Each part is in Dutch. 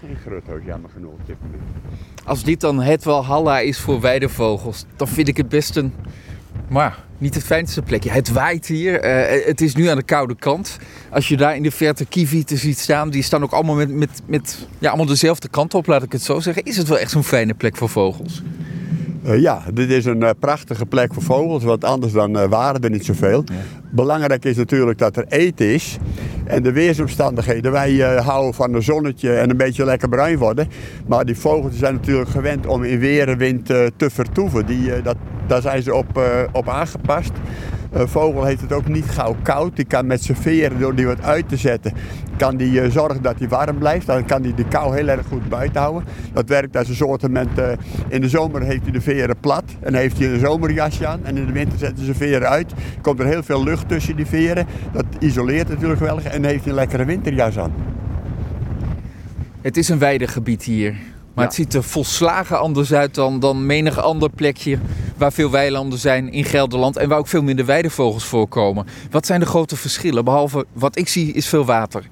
geen grutto's, jammer genoeg op dit moment. Als dit dan het Walhalla is voor weidevogels, dan vind ik het best een... Maar niet het fijnste plekje. Het waait hier. eh, het is nu aan de koude kant. Als je daar in de verte kievieten ziet staan, die staan ook allemaal met, met, met ja, allemaal dezelfde kant op, laat ik het zo zeggen. Is het wel echt zo'n fijne plek voor vogels? Eh, ja, dit is een eh, prachtige plek voor vogels, want anders dan waren er niet zoveel. Belangrijk is natuurlijk dat er eten is. En de weersomstandigheden, wij eh, houden van een zonnetje en een beetje lekker bruin worden. Maar die vogels zijn natuurlijk gewend om in weer en wind eh, te vertoeven. Die, eh, dat, daar zijn ze op, eh, op aangepast. Een vogel heeft het ook niet gauw koud. Die kan met zijn veren, door die wat uit te zetten, kan die eh, zorgen dat hij warm blijft. Dan kan hij de kou heel erg goed buiten houden. Dat werkt als een soort uh, in de zomer heeft hij de veren plat en heeft hij een zomerjasje aan. En in de winter zetten ze veren uit. Komt er heel veel lucht tussen die veren. Dat isoleert natuurlijk geweldig en heeft hij een lekkere winterjas aan. Het is een weidegebied hier. Maar Ja. het ziet er volslagen anders uit dan, dan menig ander plekje waar veel weilanden zijn in Gelderland en waar ook veel minder weidevogels voorkomen. Wat zijn de grote verschillen? Behalve wat ik zie is veel water.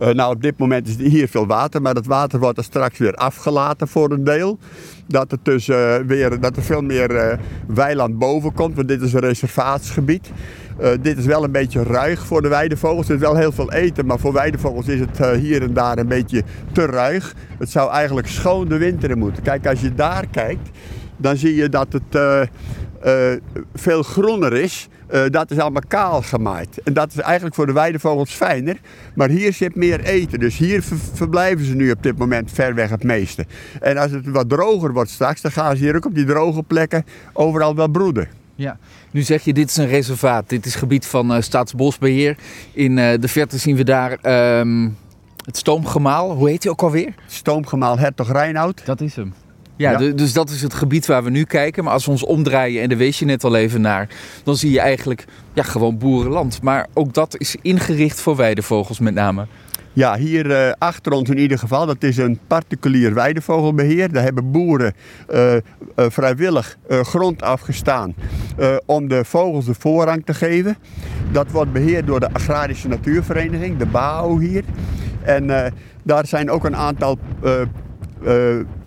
Eh, nou, op dit moment is hier veel water, maar dat water wordt er straks weer afgelaten voor een deel. Dat er, dus, eh, weer, dat er veel meer eh, weiland boven komt, want dit is een reservaatsgebied. Dit is wel een beetje ruig voor de weidevogels. Er is wel heel veel eten, maar voor weidevogels is het hier en daar een beetje te ruig. Het zou eigenlijk schoon de winter in moeten. Kijk, als je daar kijkt, dan zie je dat het eh, eh, veel groener is. Eh, dat is allemaal kaal gemaaid. En dat is eigenlijk voor de weidevogels fijner. Maar hier zit meer eten. Dus hier ver- verblijven ze nu op dit moment ver weg het meeste. En als het wat droger wordt straks, dan gaan ze hier ook op die droge plekken overal wel broeden. Ja. Nu zeg je, dit is een reservaat. Dit is gebied van eh, Staatsbosbeheer. In de verte zien we daar ehm, het stoomgemaal. Hoe heet hij ook alweer? Stoomgemaal Hertog Reinoud. Dat is hem. Ja, Ja. du- dus dat is het gebied waar we nu kijken. Maar als we ons omdraaien, en daar wees je net al even naar, dan zie je eigenlijk ja, gewoon boerenland. Maar ook dat is ingericht voor weidevogels met name. Ja, hier eh, achter ons in ieder geval. Dat is een particulier weidevogelbeheer. Daar hebben boeren eh, eh, vrijwillig grond afgestaan om de vogels de voorrang te geven. Dat wordt beheerd door de Agrarische Natuurvereniging, de BAO hier. En daar zijn ook een aantal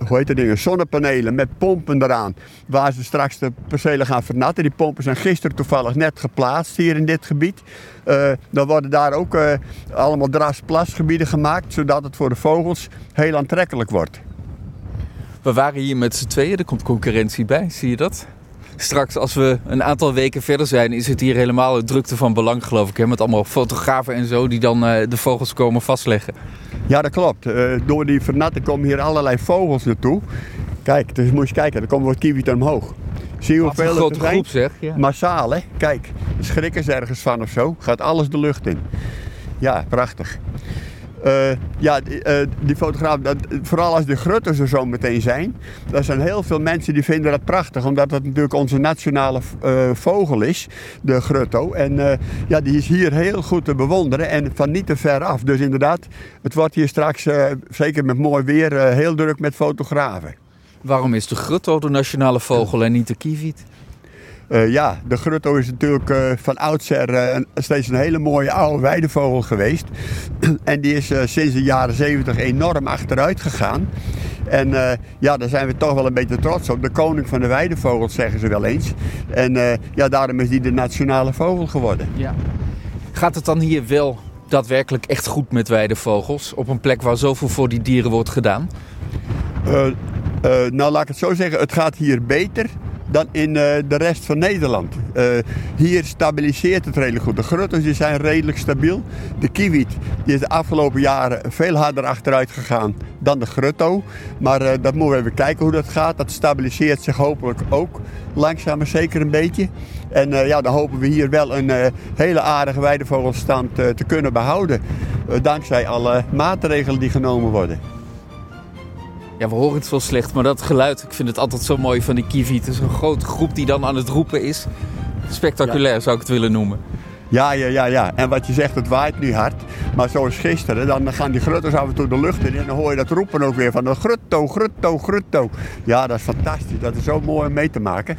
hoe heet dat dingen, zonnepanelen met pompen eraan. Waar ze straks de percelen gaan vernatten. Die pompen zijn gisteren toevallig net geplaatst hier in dit gebied. Eh, dan worden daar ook eh, allemaal drasplasgebieden gemaakt. Zodat het voor de vogels heel aantrekkelijk wordt. We waren hier met z'n tweeën, er komt concurrentie bij, zie je dat? Straks, als we een aantal weken verder zijn, is het hier helemaal een drukte van belang, geloof ik. Hè? Met allemaal fotografen en zo die dan eh, de vogels komen vastleggen. Ja, dat klopt. Eh, door die vernatten komen hier allerlei vogels naartoe. Kijk, dus moet je kijken, er komt wat kiewit omhoog. Zie je Wat een hoeveel grote zijn? groep zeg. Ja. Massaal, hè? Kijk, schrikken ze ergens van of zo. Gaat alles de lucht in. Ja, prachtig. Eh, ja, die, eh, die fotograaf, dat, vooral als de grutters er zo meteen zijn, er zijn heel veel mensen die vinden dat prachtig, omdat dat natuurlijk onze nationale eh, vogel is, de grutto. En ja, die is hier heel goed te bewonderen en van niet te ver af. Dus inderdaad, het wordt hier straks, zeker met mooi weer, heel druk met fotografen. Waarom is de grutto de nationale vogel en niet de kieviet? Eh, ja, de grutto is natuurlijk eh, van oudsher eh, steeds een hele mooie oude weidevogel geweest. en die is sinds de jaren 70 enorm achteruit gegaan. En ja, daar zijn we toch wel een beetje trots op. De koning van de weidevogels zeggen ze wel eens. En ja, daarom is die de nationale vogel geworden. Ja. Gaat het dan hier wel daadwerkelijk echt goed met weidevogels? Op een plek waar zoveel voor die dieren wordt gedaan? Nou, laat ik het zo zeggen. Het gaat hier beter dan in eh, de rest van Nederland. Eh, hier stabiliseert het redelijk goed. De grutters die zijn redelijk stabiel. De kiewit die is de afgelopen jaren veel harder achteruit gegaan dan de grutto. Maar eh, dat moeten we even kijken hoe dat gaat. Dat stabiliseert zich hopelijk ook langzaam maar zeker een beetje. En ja, dan hopen we hier wel een hele aardige weidevogelstand eh, te kunnen behouden. eh, dankzij alle maatregelen die genomen worden. Ja, we horen het zo slecht, maar dat geluid, ik vind het altijd zo mooi van die kieviet. Het is een grote groep die dan aan het roepen is. Spectaculair zou ik het willen noemen. Ja, ja, ja, ja. En wat je zegt, het waait nu hard. Maar zoals gisteren, dan gaan die grutters af en toe de lucht in. En dan hoor je dat roepen ook weer van de grutto, grutto, grutto. Ja, dat is fantastisch. Dat is zo mooi om mee te maken.